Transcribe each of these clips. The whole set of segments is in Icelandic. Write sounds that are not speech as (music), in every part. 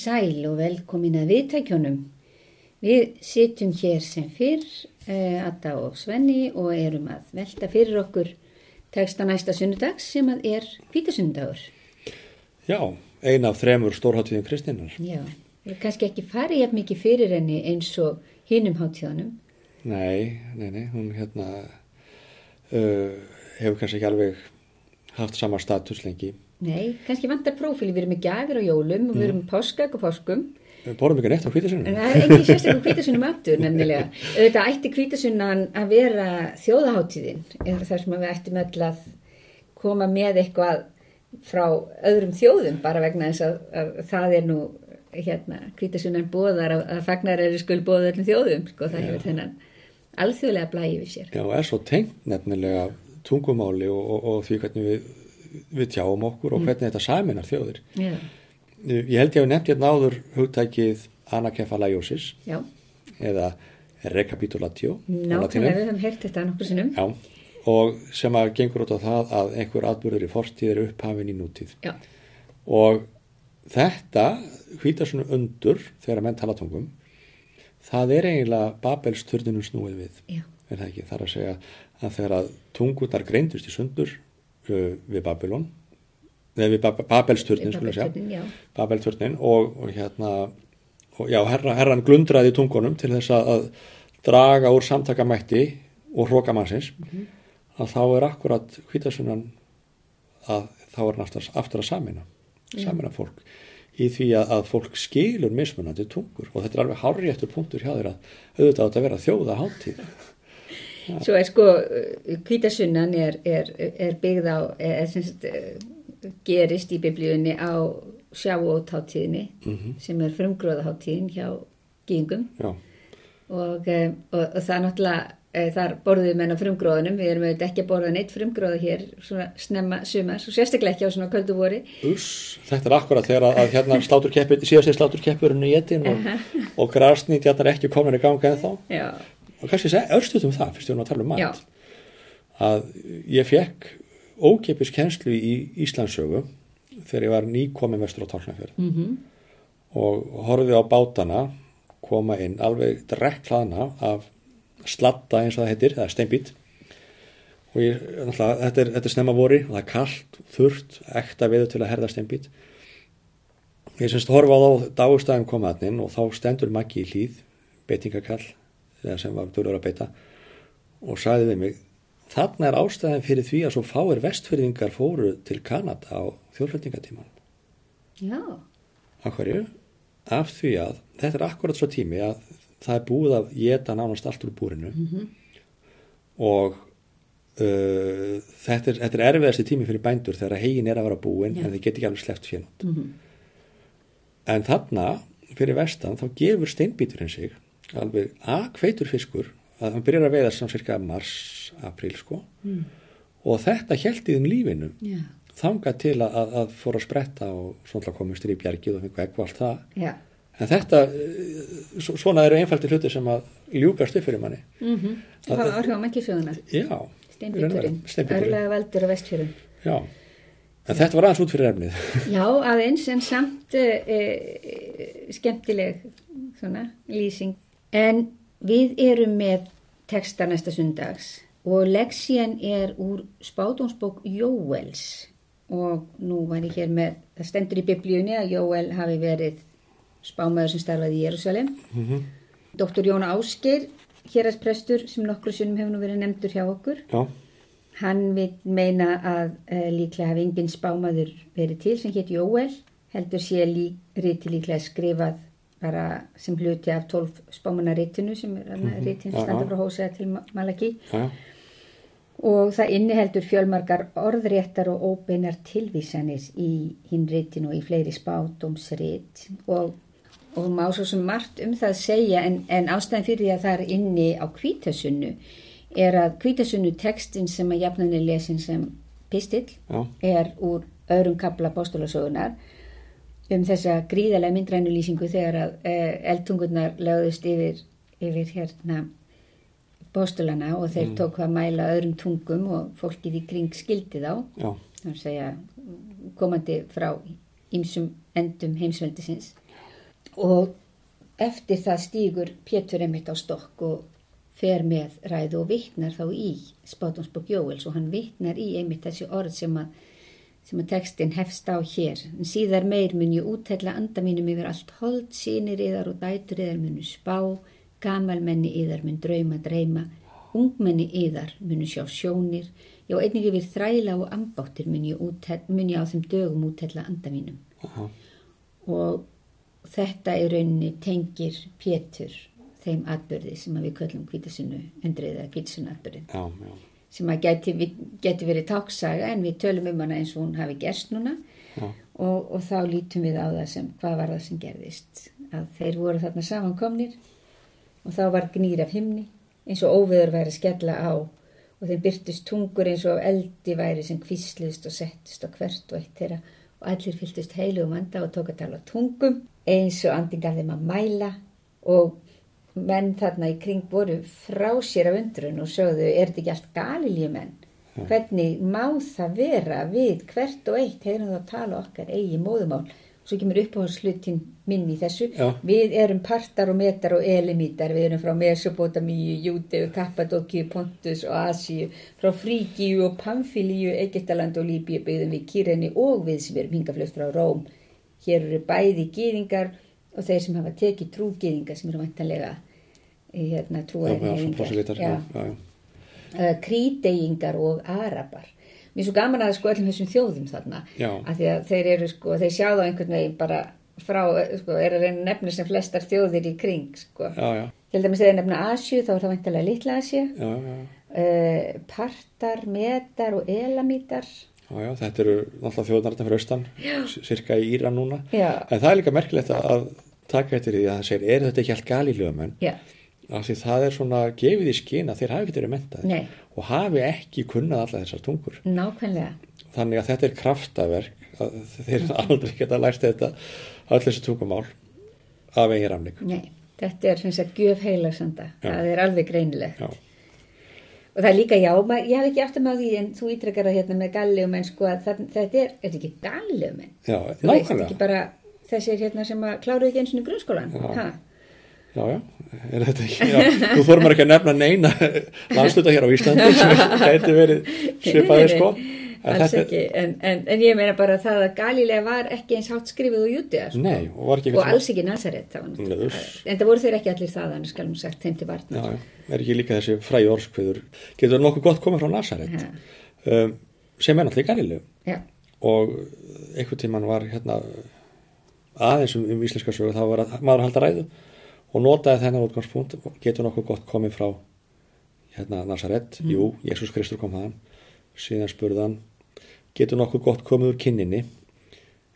Sæl og velkomin að viðtækjónum. Við sitjum hér sem fyrr, uh, Adda og Svenni og erum að velta fyrir okkur teksta næsta sunnudags sem að er hvítasundagur. Já, ein af þremur stórháttíðum Kristínar. Já, við kannski ekki farið jafn mikið fyrir henni eins og hinum háttíðanum. Nei, nei, nei, hún hérna uh, hefur kannski ekki alveg haft sama status lengi. Nei, kannski vantar prófíli, við erum með gafir á jólum og við erum með páskak og páskum. Við borum ekki neitt á En hvítasunum. það er ekki sérstaklega hvítasunum aftur nefnilega. Þetta ætti hvítasunnan að vera þjóðaháttíðin þar sem við ættum öll að koma með eitthvað frá öðrum þjóðum bara vegna þess að, að það er nú hérna hvítasunnan bóðar að, að fagnar eru skul bóða öllum þjóðum sko það hefur þennan alþjóðlega blæði við sér. Já, og er svo tengt nefnilega tungumáli og, og, og því hvernig við, við tjáum okkur og hvernig þetta saminar þjóðir. Já, Ég held ég að nefnt hérna áður hugtækið anakefalaiosis já, eða recapitulatio. nákvæmlega við höfum heyrt þetta nokkur sinnum. Já, og sem að gengur út á það að einhver atbyrður í fortíð er upphafin í nútíð. Já, Og þetta hvítar svona undur þegar menn tala tungum, það er eiginlega Babels turninu snúið við. já, Er það ekki? Það er að segja að þegar að tungurnar greindust í sundur við Babylon, eða við Bab Babels turnin, skulum segja, Babelturnin, já, Babel turnin og, og hérna, og já, herra, herran glundraði tungunum til þess að, draga úr samtakamætti og hróka mannsins, að þá er akkurat hvítasunnan að þá er hann aftur, að samina, samina fólk í því að, að fólk skilur mismunandi tungur. Og þetta er alveg hárri eftir punktur hjá þeir að auðvitað að vera þjóða háttíð. Svo er sko, kvítasunnan er, er, er byggð á, er, sem sagt, eh, gerist í biblíunni á sjáótháttíðinni sem er frumgróðaháttíðin hjá gíngum og, eh, og, og það er náttúrulega, þar borðum menn á frumgróðunum, við erum auðvitað ekki að borða neitt frumgróða hér svona snemma sumars og sérstaklega ekki á svona köldu voru. uss, þetta er akkurat þegar að, að hérna sláturkeppur, síðast er sláturkeppurinn í etin og, og grasnýtjarnar ekki komin í ganga en þá. Og kannski segja örstuðt um það fyrst við erum að tala um mat Já. að ég fekk ókeipis kennslu í Íslandsögu þegar ég var nýkomin vestur á Tálknafjörð mm -hmm. og horfið á bátana koma inn alveg drekklaðna af slatta eins og það heitir, það er steinbít og ég, þetta er, þetta er snemma vori og það er kallt, þurrt, ekta veður til að herða steinbít ég semst horfa á þá dagustæðum komaðnin og þá stendur Maggi í hlýð beitingakall eða sem var dörður að beita og sagði við mig þarna er ástæðan fyrir því að svo fáir vestfyrðingar fóru til Kanada á þjóðflutningatíman já, af hverju? af því að þetta er akkurat svo tími að það er búið að geta nánast allt úr búrinu. Og uh, þetta, er, þetta er erfiðasti tími fyrir bændur þegar hegin er að vera búin Já. en þið get ekki alveg sleppt fjönut mm en þarna fyrir vestan þá gefur steinbíturinn sig alveg að kveitur fiskur að hann byrjar að veiða sem cirka mars, april sko Mm. og þetta held í þeim lífinu já, þangað til að, að, að fóra að spretta og svona komist í bjargið og fengu ekku allt það já. En þetta, eh, svo- svona eru einfaldi hluti sem að ljúkast upp fyrir manni. Mm -hmm. Það var áhrif á mækisöguna. Já. Steinbíturinn. örlega veldur á vestfjörðum. Já. En þetta var aðeins út fyrir efnið. (laughs) Já, aðeins en samt e, e, skemmtileg svona lýsing. En við erum með texta næsta sundags og leksían er úr spátumsbók Jóels og nú var ég hér með, það stendur í biblíunni að Jóel hafi verið spámaður sem starfaði í Jérúsalem. Dr. Jóna Ásgeir, hérarsprestur sem nokkru sunnum hefur nú verið nefndur hjá okkur. Já. Hann vil meina að uh, líklega hafi engin spámaður verið til sem hétt Jóel, heldur sé lí, riti líklega skrifað bara sem hluti af 12 spámanarritinu sem er mm -hmm. ritin já, standa frá Hósea til Ma- Malaki Já. og það inniheldur fjölmargar orðréttar og óbeinar tilvísanir í hinn ritin og í fleiri spátumsrit og, og má svo sem margt um það segja en, en ástæðan fyrir því að það er inni á kvítasunnu er að kvítasunnu tekstin sem að jafnan er lesin sem pistill Já. er úr öðrum kapla bóstulasögunar um þessa gríðarlega myndrænu lýsingu þegar að uh, eldtungurnar lögðust yfir, yfir hérna bóstulana og þeir tóku að mæla öðrum tungum og fólkið í kring skildi þá. Að segja komandi frá ýmsum endum heimsveldisins. Og eftir það stýgur Pétur einmitt á stokk og fer með ræðu og vittnar þá í Spátumsbók Jóels og hann vittnar í einmitt þessi orð sem að, sem að textin hefst á hér. En síðar meir mun ég útætla anda mínum yfir allt hold, sínir yðar og dætur yðar munu spá, gamalmenni yðar mun drauma dreyma, ungmenni yðar munu sjá sjónir, já einnig yfir þræla og ambáttir mun ég, útætla, mun ég á þeim dögum útætla anda mínum. Aha. Og þetta í rauninni tengir Pétur þeim atbyrði sem við köllum kvítasunnu undrið eða kvítasunnu atbyrðin Já, já, sem að geti, geti verið táksaga en við tölum um hana eins og hún hafi gerst núna. Já, og, og þá lítum við á það sem hvað var það sem gerðist? Að þeir voru þarna samankomnir og þá var gnýr af himni eins og óveður væri skella á. Og þeim byrtust tungur eins og eldi væri sem kvísluðist og settist á hvert og eitt þeirra. Og allir fylgtust heilu um anda og tók að tala tungum eins og andingar þeim að mæla. Og menn þarna í kring voru frá sér af undrun og sögðu er þetta ekki allt galiljumenn hvernig má það vera við hvert og eitt heyrum það að tala okkar eigi móðumál svo kemur upp á slutin minn í þessu. Já. við erum partar og metar og elimítar við erum frá Mesopotamíu, Júteu, Kappadókíu, Pontus og Asíu frá Fríkíu og Pamfílíu Egyptaland og Líbíu byggðum við Kýreni og við sem erum hingaflöft frá Róm. Hér eru bæði gýðingar og þeir sem hafa tekið trúgýðingar sem eru vantanlega hérna, já, já, já, uh, kríteyingar og arabar. Mér er svo gaman að sko öllum þessum þjóðum þarna því að þeir eru sko, þeir sjá það einhvern veginn bara frá, sko, er að reyna að nefna sem flestar þjóðir í kring sko. já, já, til dæmis þegar nefna Asju þá er það vantilega litla já, uh, partar, metar og elamítar já, já, þetta eru náttúrulega þjóðnarðin fyrir austan, cirka í Íran núna, já, en það er líka merkilegt að taka eftir því að það segir, er þetta ekki allt galilögumenn? já, af því það er svona gefið í skina þeir hafi ekki verið mentaði Nei. og hafi ekki kunnað alla þessar tungur. Nákvæmlega. Þannig að þetta er kraftaverk þeir (laughs) aldrei geta lært þetta öll þessi tungumál af eigin rafning Nei, þetta er sem sagt gjöf heilagsanda. Það er alveg greinilegt Já. Og það er líka já, maður, ég hef ekki aftur með því en þú ítrekkar það hérna með galliumenn sko að það, þetta er, er þetta ekki galliumenn Já, þú veist, ekki bara þessir hérna sem að kláru ekki eins og grunnskólan Já. ha? Já, já, er þetta ekki já, Þú þórum ekki að nefna neina (laughs) landsluta hér á Íslandi sem gæti verið svipaði sko alls ekki, en, en, en ég meina bara það að Galilega var ekki eins hátt skrifið og jútið sko. Nei, og var ekki og alls ekki Nazaret það en það voru þeir ekki allir það þannig skalum sagt þeim til Já, varnar já, er ekki líka þessi fræði orskviður getur nokkuð gott komið frá Nazaret. Um, sem er náttúrulega já, og einhvern tíman var hérna aðeins um, um íslenska sögu þá var að, maður að halda ræðu og notaði þennan útgangspunkt getur nokkuð gott komið frá hérna Nazaret, jú, Jésús Kristur kom þaðan. Síðan spurði hann getur nokkuð gott komið úr kynninni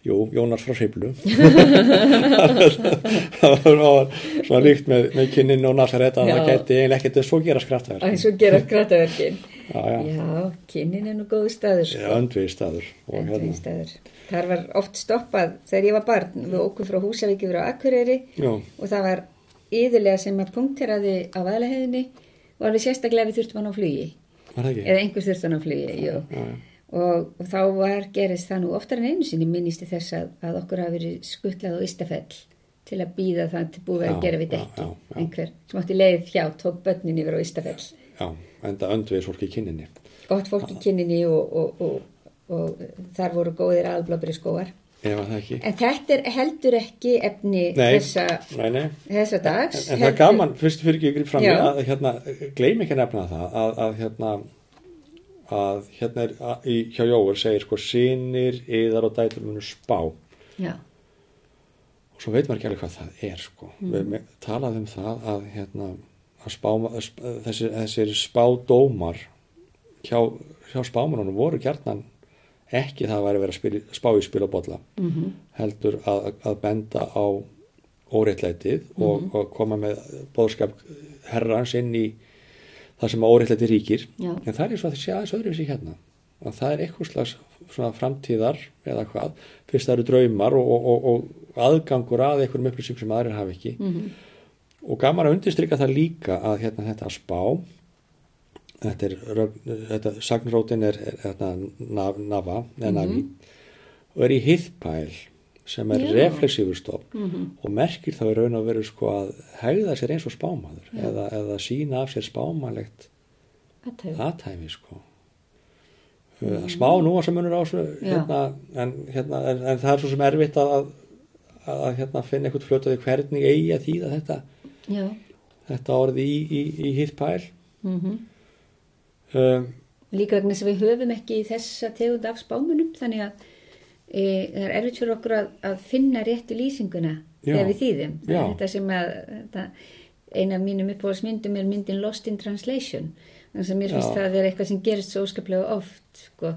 jú, Jónas frá Hriblu (laughs) það var svona líkt með, með kynninni og Nazaret að Já. það geti eiginlega ekkert svo gera skrattaverk að svo gera skrataverkin já, já, já, kynnin er nú góðu staður sko. öndvið staður hérna, staður. Þar var oft stoppað þegar ég var barn við okkur frá Húsavík yfir á Akureyri já, og það var yðurlega sem að punkteraði á væleheðinni og alveg sérstaklega við þurftum hann á flugi eða einhver þurfti hann á flugi jú. Já, já. Og, og þá var gerist það nú oftar en einu sinni minnisti þess að, að okkur hafi verið skuttlað á Ístafell til að býða það til búið að Já, gera við dekki einhver sem átti leið hjá tók börnin yfir á Ístafell Já, enda öndviðis fólki í kynninni. gott fólk í kynninni og, og, og, og þar voru góðir aðblóbri skóar að það. En þetta er heldur ekki efni Nei, þessa, nei, nei. þessa dags. En, en það er gaman, fyrst fyrir ekki að gripa fram að hérna, gleym ekki að nefna það, að, að hérna, að hérna er, að, í, hjá Jóel segir sko, sinir, yðar og dætur munu spá. Já, Og svo veit maður ekki alveg hvað það er, sko. Mm. Við me- talaðum um það að, hérna, að spá, sp- þessir, spádómar hjá, hjá spámanunum voru kjarnan ekki það að væri verið að spá í spil og bolla Mhm. heldur að, að benda á óréttlætið og, Mhm. og koma með bóðskap herrans inn í það sem óréttlæti ríkir. Já. en það er svo að þið sé aðeins öðruvísi hérna. Að það er eitthvað slags svona framtíðar eða hvað, fyrst það eru draumar og, og, og, og aðgangur að einhverjum upplýsing sem aðrir hafa ekki. Mhm. og gaman að undirstrykka það líka að hérna þetta að spá. Þetta er þetta, sagnrótin er, er, er nav, nafa eða navi. Og er í hiðpæl sem er Já. reflexífur stofn og merkir þá í raun og veru sko að hegða sér eins og spámaður eða, eða sína af sér spámalegt aðtöf. aðtæmi sko mm. smá nú að sem munur á þessu Já. hérna, en, hérna, en, en það er svo sem erfitt að, að, að hérna, finna eitthvað fljótaði hvernig eigi að þýða þetta Já. þetta orði í, í, í hitt pæl Mm um, Líka vegna sem við höfum ekki þessa tegund af spámunum þannig að e, það er erfitt fyrir okkur að, að finna réttu lýsinguna þegar við þýðum. Þetta sem að þetta, eina af mínum uppáhaldsmyndum er myndin Lost in Translation. Þannig að mér finnst það að vera eitthvað sem gerist svo óskaplega oft. Sko.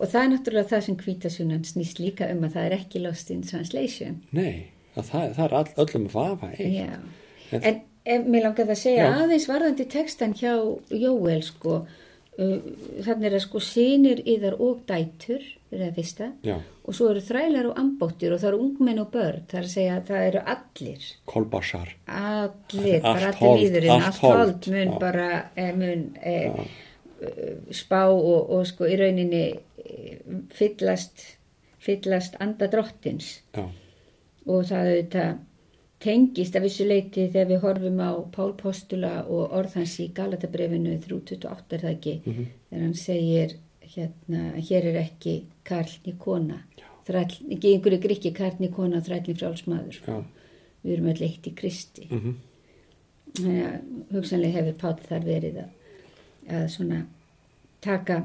Og það er náttúrulega það sem kvítasunan snýst líka um að það er ekki Lost in Translation. nei, að það, það er all, öllum vafa eitt. Já. En- En mér langar það að segja Já. aðeins varðandi textan hjá Jóel sko, þannig er að sko sinir yðar og dætur, er það fyrsta, Já, og svo eru þrælar og ambóttir og það eru ungmenn og börn, það er að segja að það eru allir, kolbassar allir, bara allir líðurinn, allt hold, mun já. bara, eh, mun eh, eh, spá og, og sko í rauninni eh, fyllast, fyllast anda drottins. Já, og það auðvitað tengist að vissu leiti þegar við horfum á Pál Postula og orð hans í Galatabrefinu 328 er það ekki? Mhm. þegar hann segir hérna, hér er ekki karlni kona. Þræll, ekki einhverju grikki karlni kona þrællni frálsmaður já, við erum öll eitt í Kristi. Mhm, þannig að hugsanlega hefur Pál þar verið að, að svona taka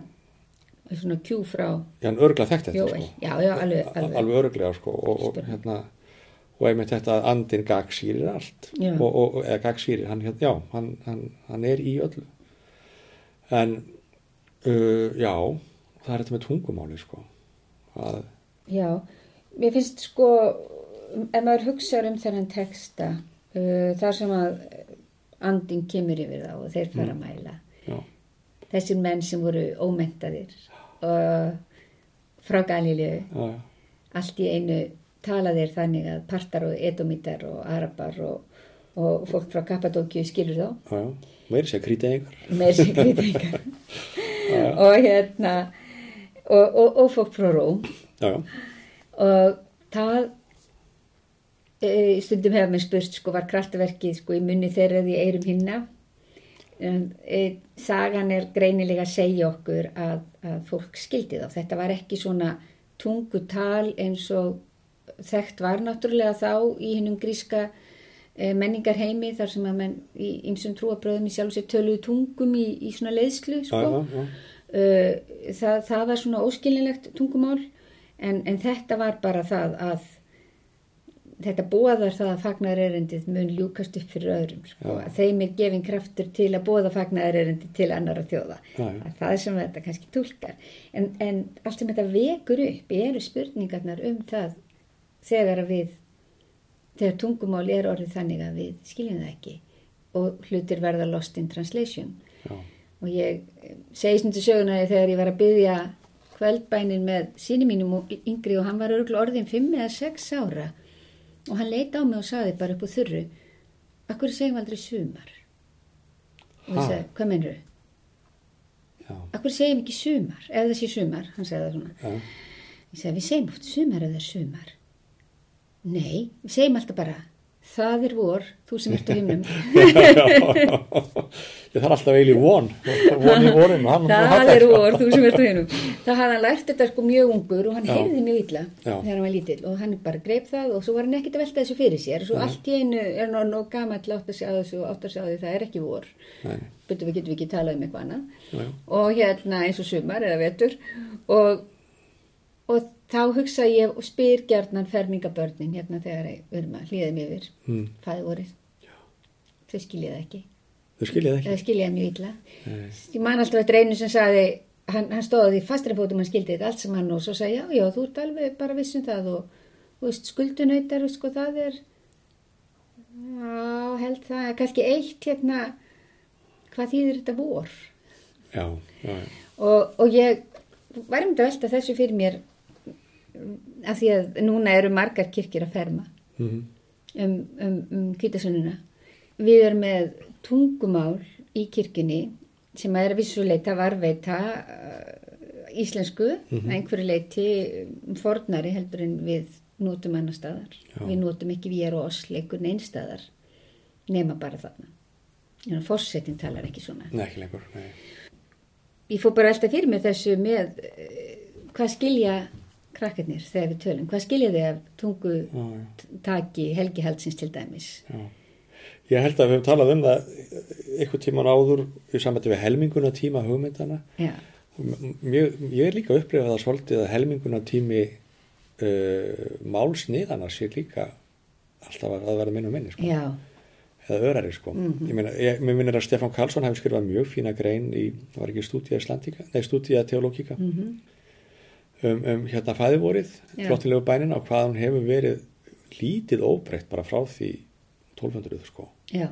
svona kjú frá já, en örgla þekkt þetta sko. já, já, alveg, alveg. alveg örglega sko og, og hérna og einmitt þetta að andin gagsýrir allt. Og, og, eða gagsýrir, hann, já, hann, hann, hann er í öllu. En uh, já, það er þetta með tungumáli sko. Að, Já, mér finnst sko, ef maður hugsaður um þennan texta, uh, þar sem að andin kemur yfir þá og þeir fara að mæla. já, Þessir menn sem voru ómentaðir og frá Galileu, já, já, allt í einu tala þeir þannig að partar og edomítar og arabar og, og fólk frá Kappadókju skilur þá, meiri sér krítið kritingar. og hérna, og, og, og fólk frá Róm. já, já, og það e, stundum hefur mér spurt sko var kraftaverkið sko í munni þeirra eða í eirum hinna e, sagan er greinilega að segja okkur að, að fólk skildi þá. Þetta var ekki svona tungutal eins og þekkt var náttúrulega þá í hinnum gríska e, menningarheimi þar sem að menn í ymsum trúabröðum í sjálf sér töluðu tungum í, í svona leiðslu sko. já, já, Uh, það, það var svona óskilinlegt tungumál en, en þetta var bara það að þetta bóðar það að fagnar erindið mun ljúkast upp fyrir öðrum sko. Þeim er gefin kraftur til að bóða fagnar erindið til annara þjóða. Það er sem þetta kannski tólkar en, en allt sem þetta vekur upp eru spurningarnar um það þegar við þegar tungumál er orðið þannig að við skiljum það ekki og hlutir verða lost in translation. Já, og ég eh, segi stundu söguna þegar ég var að byggja kvöldbænin með síni mínum og yngri og hann var örgulega orðin 5 eða 6 ára og hann leita á mig og saði bara upp úr þurru Akkur segjum við aldrei sumar? Og ég sagði, hvað mennur já, Akkur segjum ekki sumar? Ef það sé sumar, hann segði það svona. Já, ég sagði, við segjum oft sumar ef það er sumar Nei, við segjum alltaf bara Það er vor, þú sem ert á himnum (laughs) ég þarf alltaf eiginlega von von í vorin hann, Það er vor, þú sem ert á hinum. Það hafði hann lært þetta sko mjög ungur og hann heyrði mjög illa Já. þegar hann var lítill og hann bara greip það og svo var hann ekkert að velta þessu fyrir sér og svo allt í einu er hann gamall átt að sjá þessu og átt að sjá því það er ekki vor. Nei, Byrju við getum við ekki talað um eitthvað annað. já, Og hérna eins og sumar eða vetur og, og þá hugsa ég og spyr gjarnan fermingabörnin hérna þegar við erum að hlýða mér yfir Hmm. fæði vorið. Þau skiljiði ekki. þau skiljið ekki Þau skiljiði mjög illa. Nei. Ég man alltaf eftir einu sem sagði, hann, hann stóði því fastri fótum hann skildi þetta allt sem hann og svo sagði, já, já, þú ert alveg bara viss um það og, þú veist, skuldunautar, sko, það er, já, held það, kannski eitt, hérna, hvað þýðir þetta vor? já, já, já, Og, og ég um þetta að velta þessu fyrir mér af því að núna eru margar kirkir að ferma mhm, um, um, um kvítasununa. Við erum með tungumál í kirkjunni sem er vissuleita varveita uh, íslensku, mm einhverju leiti fornari heldur en við notum annar staðar. Já. Við notum ekki við er og oss leikur neinn staðar nema bara þarna. Að fórsetin talar ekki svona. Nei, ekki lengur, nei. Ég fór bara alltaf fyrir mér þessu með uh, hvað skilja krakkarnir þegar við tölum. Hvað skilja þið af tungu Já, já. taki Helgi Haldsins til dæmis? Já. Ég held að við höfum talað um það eitthvað tíman áður í samvætti við helminguna tíma hugmyndana. Mjög, ég er líka að upplifa það svolítið að helminguna tími uh, málsniðana sé líka alltaf að vera minn og minni, sko. já, Eða örari, sko. Ég meina, ég, minnir að Stefán Karlsson hefði skrifað mjög fína grein í, var ekki stúdía Islandika, nei, stúdía teológika, mhm, um, um hérna fæðivorið, flottilegu bænina og hvað hún hefur verið lítið óbreytt bara frá því 1200, sko. já,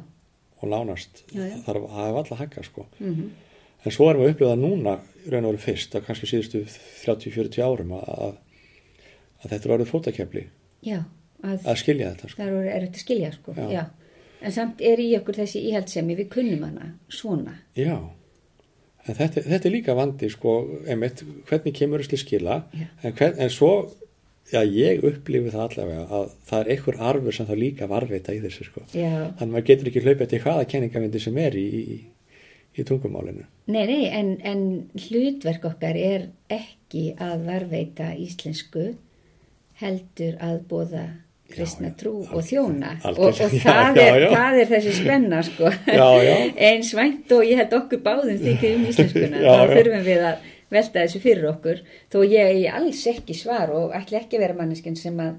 og nánast Já, já. þarf að hafa alltaf hækka sko. mhm, en svo erum við að upplifa núna raun og veru fyrst að kannski síðustu 30-40 árum að, að, þetta er orðið fótakefli að að skilja þetta sko. það eru er þetta að skilja sko, Já. já. En samt er í okkur þessi íhaldsemi, við kunnum hana svona. já en þetta, þetta er líka vandi sko, einmitt, hvernig kemur þessi skila Já. en, hvern, en svo já, ég upplifi það allavega að það er einhver arfur sem það líka varveita í þessu sko. Já, þannig að maður getur ekki hlaupið til hvaða kenningavindi sem er í, í, í tungumálinu nei, nei, en, en hlutverk okkar er ekki að varveita íslensku heldur að bóða kristna Já, trú og þjóna. Og, og (laughs) það, já, er, já. það er þessi spenna sko. Eins (laughs) vænt og ég held okkur báðum þykir um (laughs) íslenskuna. Þá þurfum við að velta þessu fyrir okkur. Þó ég eigi alls ekki svar og ætla ekki að vera manneskinn sem að,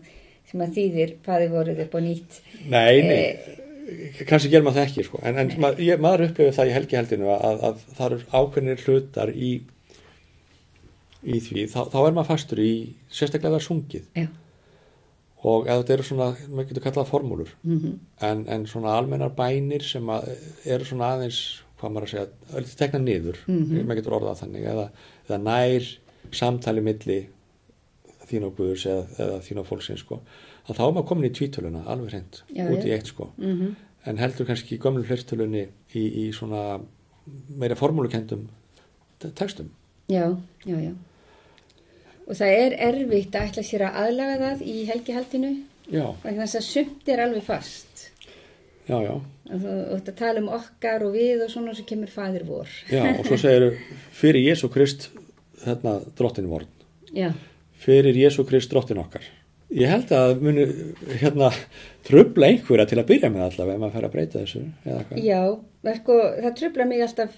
sem að þýðir hvaði voruð upp og nýtt. Nei, nei, kannski gerum maður það ekki sko. en, en maður, ég, maður upplifir það í helgiheldinu að, að það eru ákveðnir hlutar í, í því, þá, þá er maður fastur í sérstaklega sungið. Já, og eða þetta eru svona, maður getur kallað formúlur. Mhm, en, en svona almennar bænir sem að, eru svona aðeins hvað maður að segja, öll tekna niður. Maður getur orðað þannig. Eða, eða nær samtali milli þín og Guðurs eða, eða þín og fólksins sko, að þá er maður komin í tvítöluna alveg hreint, út í eitt sko. Mhm, en heldur kannski í gömlu flertölunni í, í svona meira formúlukendum textum. Já, já, já og það er erfitt að ætla sér að aðlaga það í helgihaldinu. Þess að sumt er alveg fast. Já, já, og að tala um okkar og við og svona sem kemur fadir vor. Já og svo segir (laughs) fyrir Jésu Krist þarna drottin vorn. Já, fyrir Jésu Krist drottin okkar. Ég held að muni hérna trubla einhverja til að byrja með allavega ef maður fer að breyta þessu já sko, það trubla mig alltaf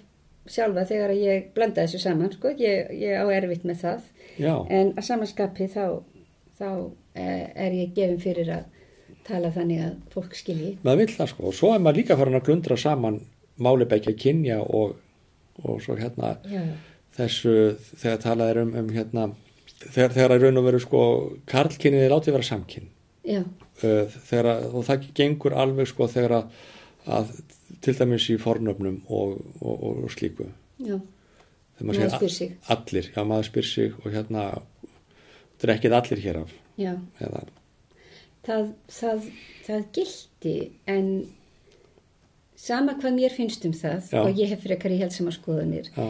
sjálfa þegar ég blanda þessu saman sko. ég, ég á erfitt með það. Já, en að samanskapi þá, þá eh, er ég gefin fyrir að tala þannig að fólk skilji. Maður vill það sko. Og svo er maður líka farin að glundra saman máli bekkja kynja og, og svo hérna já, þessu þegar talað er um, um hérna þegar, þegar að raun og veru sko karlkynnið er látið vera samkynn. Já, uh, þegar að, og það gengur alveg sko þegar að, að til dæmis í fornöfnum og, og, og, og slíku. Já, þegar Maður segir spyr sig. allir, já maður spyr sig og hérna þetta er ekkit allir hér af. Já. Eða, það, það, það gildi en sama hvað mér finnst um það Já. og ég hef frekar í helsama skoðanir já,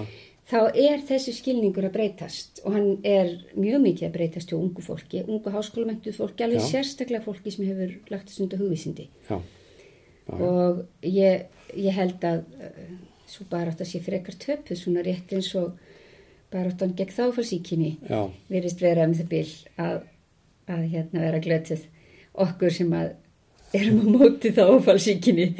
þá er þessi skilningur að breytast og hann er mjög mikið að breytast hjá ungu fólki, ungu háskólamöntuð fólki alveg sérstaklega fólki sem hefur lagt þess undir hugvísindi. Já, já, og ég, ég held að uh, svo bara átt að sé frekar töpuð svona rétt eins og bara átt hann gegn þáfarsíkinni já, virðist vera um það bil að, að hérna vera glötuð okkur sem að erum á móti þá áfallsíkinni (laughs)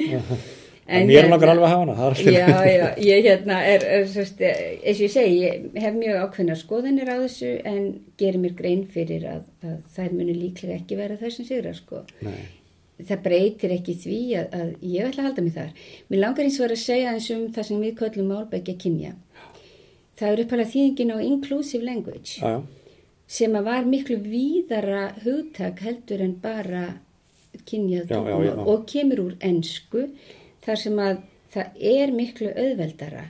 en mér er langar alveg að hafa hana það er allt í Já, já, ég hérna er, er sérst, eins og ég segi, ég hef mjög ákveðna skoðanir á þessu en gerir mér grein fyrir að, að þær munu líklega ekki vera þær sem sigra sko. Nei, Það breytir ekki því að, að ég ætla að halda mig þar. Mér langar eins og að segja eins um það sem við köllum málbækja kynja. Það er uppalega þýðingin á inclusive language já, já, sem að var miklu víðara hugtak heldur en bara kynjað Já, og kemur úr ensku þar sem að það er miklu auðveldara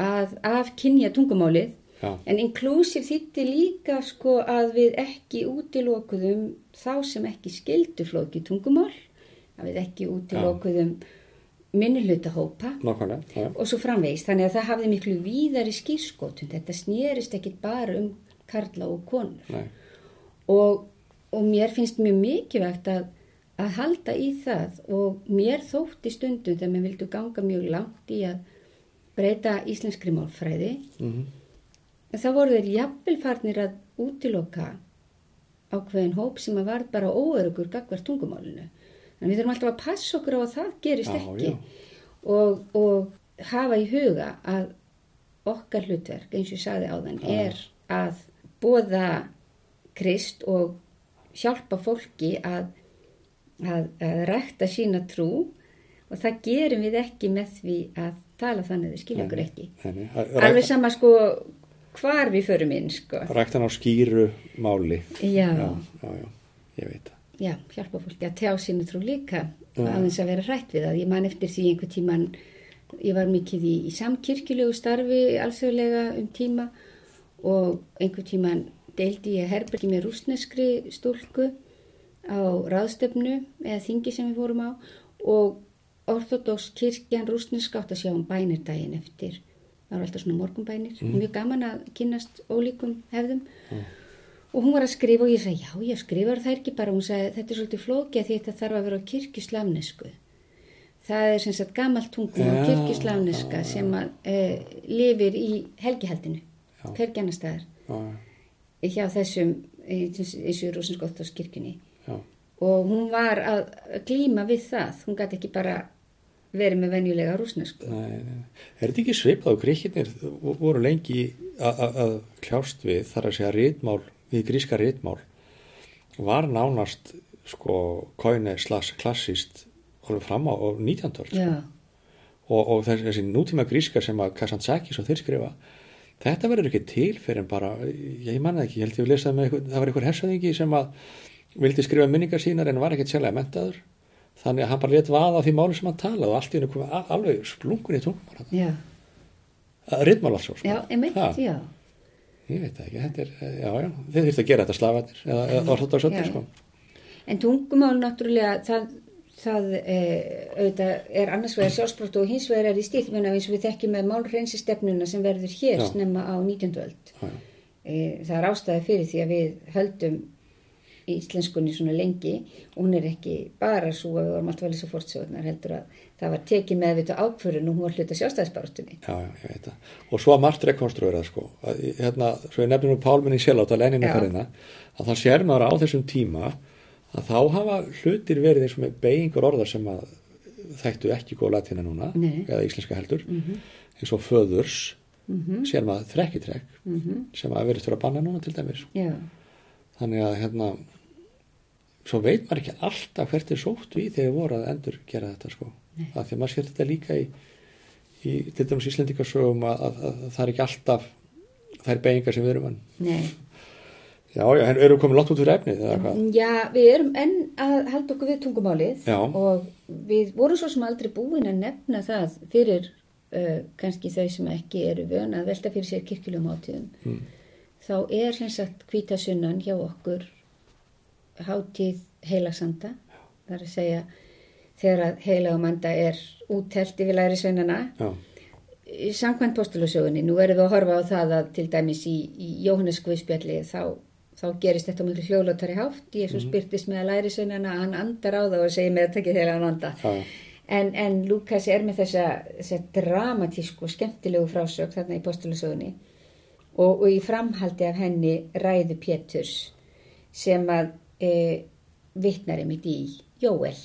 að af kynja tungumálið. En inclusive þýtti líka sko að við ekki útilokuðum þá sem ekki skildu flóki tungumál að við ekki útilokuðum minnulutahópa nákvæmlega, já, já. og svo framvegist. Þannig að það hafði miklu víðari skýrskotun. Þetta snerist ekki bara um karla og konur. Og, og mér finnst mjög mikilvægt að, að halda í það og mér þótti stundum þegar mér vildu ganga mjög langt í að breyta íslenskri málfræði. mhm, En þá voru þeir jafnvel farnir að útiloka ákveðin hóp sem að var bara óörugur gagvart tungumálinu. En við þurfum alltaf að passa okkur á að það gerist Já, ekki já. Og, og hafa í huga að okkar hlutverk, eins og ég sagði áðan, Já. er að bóða krist og hjálpa fólki að, að, að rækta sína trú og það gerum við ekki með því að tala þannig að þau skilja okkur ekki. nei, nei. Alveg sama sko hvar við förum inn sko. Ræktan á skýru máli. Já, Já, já, já, ég veit það. Já, hjálpa fólki að tjá sínu trú líka Já. aðeins að vera hrætt við það. Ég man eftir því einhver tíman, ég var mikið í, í samkirkjulegu starfi alþjóðlega um tíma og einhver tíman deildi ég herbergi með rúsneskri stúlku á ráðstöfnu eða þingi sem við fórum á og orthodox kirkjan rúsnesk átt að sjá um bænir daginn eftir. Það var alltaf svona morgunbænir, mjög gaman að kynnast ólíkum hefðum og hún var að skrifa og ég sagði, já, ég skrifar það ekki bara, hún sagði, þetta er svolítið flókið að því þetta þarf að vera á kirkjuslavnesku. Það er sem sagt gamalt tungum á Já, kirkjuslavneska sem að e, lifir í helgihaldinu, hvergi annar staðar, Já, hjá þessum, e, eins og Rósinskóttáskirkjunni. já, Og hún var að glíma við það, hún gæti ekki bara verið með venjulega rúsnesku. nei, nei. Er þetta ekki svipað og gríkirnir voru lengi að kljást við þar að segja rítmál, við gríska rítmál var nánast sko kóine slags klassist alveg fram á á 19. öld, sko. Já, og, og þessi, þessi nútíma gríska sem að Kasantzakis og þeir skrifa þetta verður ekki til fyrir en bara ég manna ekki, ég held ég að lesa með eitthvað, það var einhver hersöðingi sem að vildi skrifa minningar sínar en var ekkert sérlega mentaður þannig að hann bara let vaða því máli sem hann talaði og allt í hennu komið alveg splungun í tungumál já, rittmál alls svo sko. já, emitt, Ha, já. Ég veit ekki, þetta er, já já þið þurftu að gera þetta slafarnir eða, eða Já. sko En tungumál náttúrulega, það, það e, auðvitað er annars vegar sjálfsbrótt og hins vegar er í stíl, menn eins og við þekkjum með málreynsistefnuna sem verður hér Já. snemma á 19. öld. E, það er ástæði fyrir því að við höldum íslenskunni svona lengi og hún er ekki bara svo að við vorum alltaf að lýsa fórtsögurnar heldur að það var tekið með við ákvörðun og hún var hluta sjálfstæðisbaráttunni. já, já, ég veit það og svo að margt rekonstruera sko að, hérna, svo ég nefnir nú Pálminni sjálf á lenninu Já. ferðina að það sér maður á þessum tíma að þá hafa hlutir verið eins og með beigingur orðar sem að þekktu ekki góð latina núna Nei. eða íslenska heldur Mhm. eins og föðurs Mm sér maður þrekkitrekk -hmm. sem að verið fyrir að banna núna til dæmis Já, þannig að hérna svo veit maður ekki alltaf hvert er sótt við þegar voru að endur gera þetta sko það því að maður sér þetta líka í, í til dæmis Íslendingarsögum að, að, að, það er ekki alltaf þær beigingar sem við erum en nei. já, já, en erum við komin látt út fyrir efnið eða hvað Já, við erum enn að halda okkur við tungumálið Já. og við vorum svo sem aldrei búin að nefna það fyrir uh, kannski þau sem ekki eru vön að velta fyrir sér kirkjulegum átíðum. Mm. Þá er sem sagt kvítasunnan hjá okkur hátíð heilagsanda. Það er að segja þegar að heilagamanda er úttelt yfir læri sveinana já, Samkvæmt postulusögunni, nú erum við að horfa á það að til dæmis í, í Jóhannes Guðspjalli þá, þá gerist þetta á miklu hljóðlótari hátt. Jésús mm. byrtist með að læri sveinana, hann andar á það og segir með að tekja þegar hann anda. En, en Lukas er með þessa, þessa dramatísku og skemmtilegu frásög þarna í postulusögunni og, og í framhaldi af henni ræðu Péturs sem að e, vittnar einmitt í Jóel,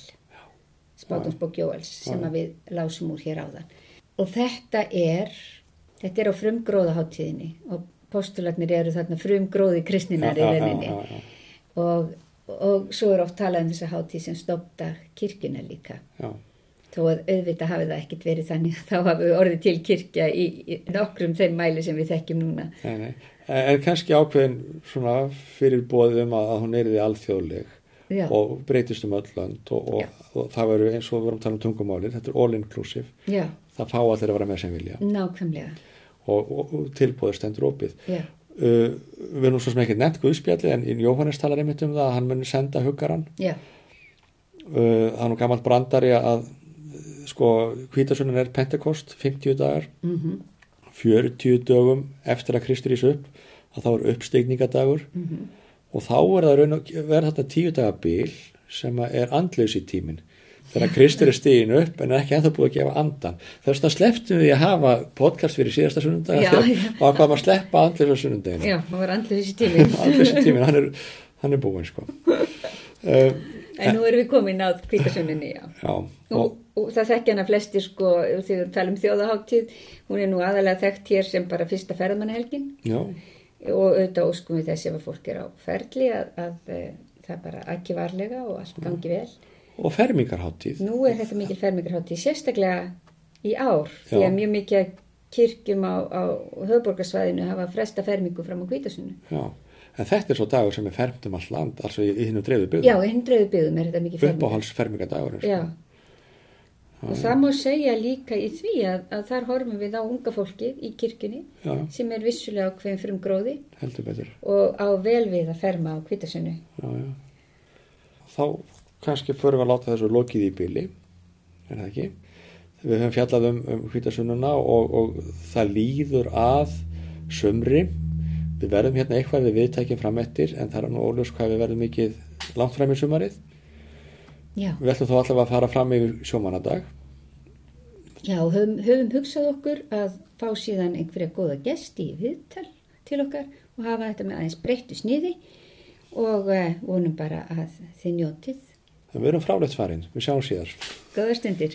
spátumsbók Jóels sem við lásum úr hér áðan. Og þetta er, þetta er á frumgróðaháttíðinni og postularnir eru þarna frumgróði kristninar í rauninni og, og svo er oft talað um þessa hátíð sem stopta kirkjuna líka já, þó að auðvitað hafi það ekkit verið þannig þá hafi orðið til kirkja í, í nokkrum þeim mæli sem við þekkjum núna. nei, nei. En kannski ákveðin svona fyrir bóðið um að, að hún er því alþjóðleg Já, og breytist um öll lönd og, og, og það verður eins og við vorum að tala um tungumálið, þetta er all inclusive. Já, það fá allir að vera með sem vilja. Nákvæmlega, og, og, tilbúður stendur opið. Uh, við erum svo sem ekki nefnt Guðspjalli en Jóhannes talar einmitt um það að hann muni senda huggaran uh, hann er nú gammalt brandari að sko, hvítasunan er Pentekost, 50 dagar, mm 40 dögum eftir að Kristur ís upp, að þá er uppstegningadagur og þá er það raun og verða þetta tíu daga bil sem að er andlaus í tíminn. Þegar Kristur er stigin upp en er ekki ennþá búið að gefa andan. Þess vegna slepptum við að hafa podcast fyrir síðasta sunnundag og að hvað maður sleppa andlaus á sunnundaginu. Já, maður var andlega þessi tími. (laughs) Andlaus í tíminn, hann er, hann er búinn sko. Uh, En nú erum við komin að kvítasunninni, já. já, Og, og, og það þekkja hana flestir sko, þegar við tala um þjóðaháttíð, hún er nú aðalega þekkt hér sem bara fyrsta ferðmannahelgin já, og auðvitað óskum við þess ef að fólk er á ferli að, að, að það bara ekki varlega og allt gangi vel. og fermingarháttíð. Nú er þetta mikil fermingarháttíð, sérstaklega í ár, því Já. að mjög mikið kirkjum á, á höfborgarsvæðinu hafa fresta fermingu fram á kvítasunnu. Já, en þetta er svo dagur sem er fermt um all land, altså í, hinnum dreifðu byggðum. Já, í hundruðu byggðum er þetta mikið fermingu. Uppáhalds fermingardagur. Já. Og það má segja líka í því að, að þar horfum við á unga fólkið í kirkjunni Já, sem er vissulega á hverjum frum gróði og á vel við að ferma á já. Þá kannski förum við að láta þessu lokið í bili, er það ekki? Við höfum fjallað um, um hvítasunnuna og, og það líður að sömri. Við verðum hérna eitthvað við viðtækjum fram eftir en það er nú óljós hvað við verðum mikið langt fram í sumarið. Já, Við ætlum þó allavega að fara fram yfir sjómanadag. já höfum, höfum hugsað okkur að fá síðan einhverja góða gesti í viðtal til okkar og hafa þetta með aðeins breyttu sniði og uh, vonum bara að þið njótið. Við erum fráleitt farin, við sjáum síðar. Góða stundir.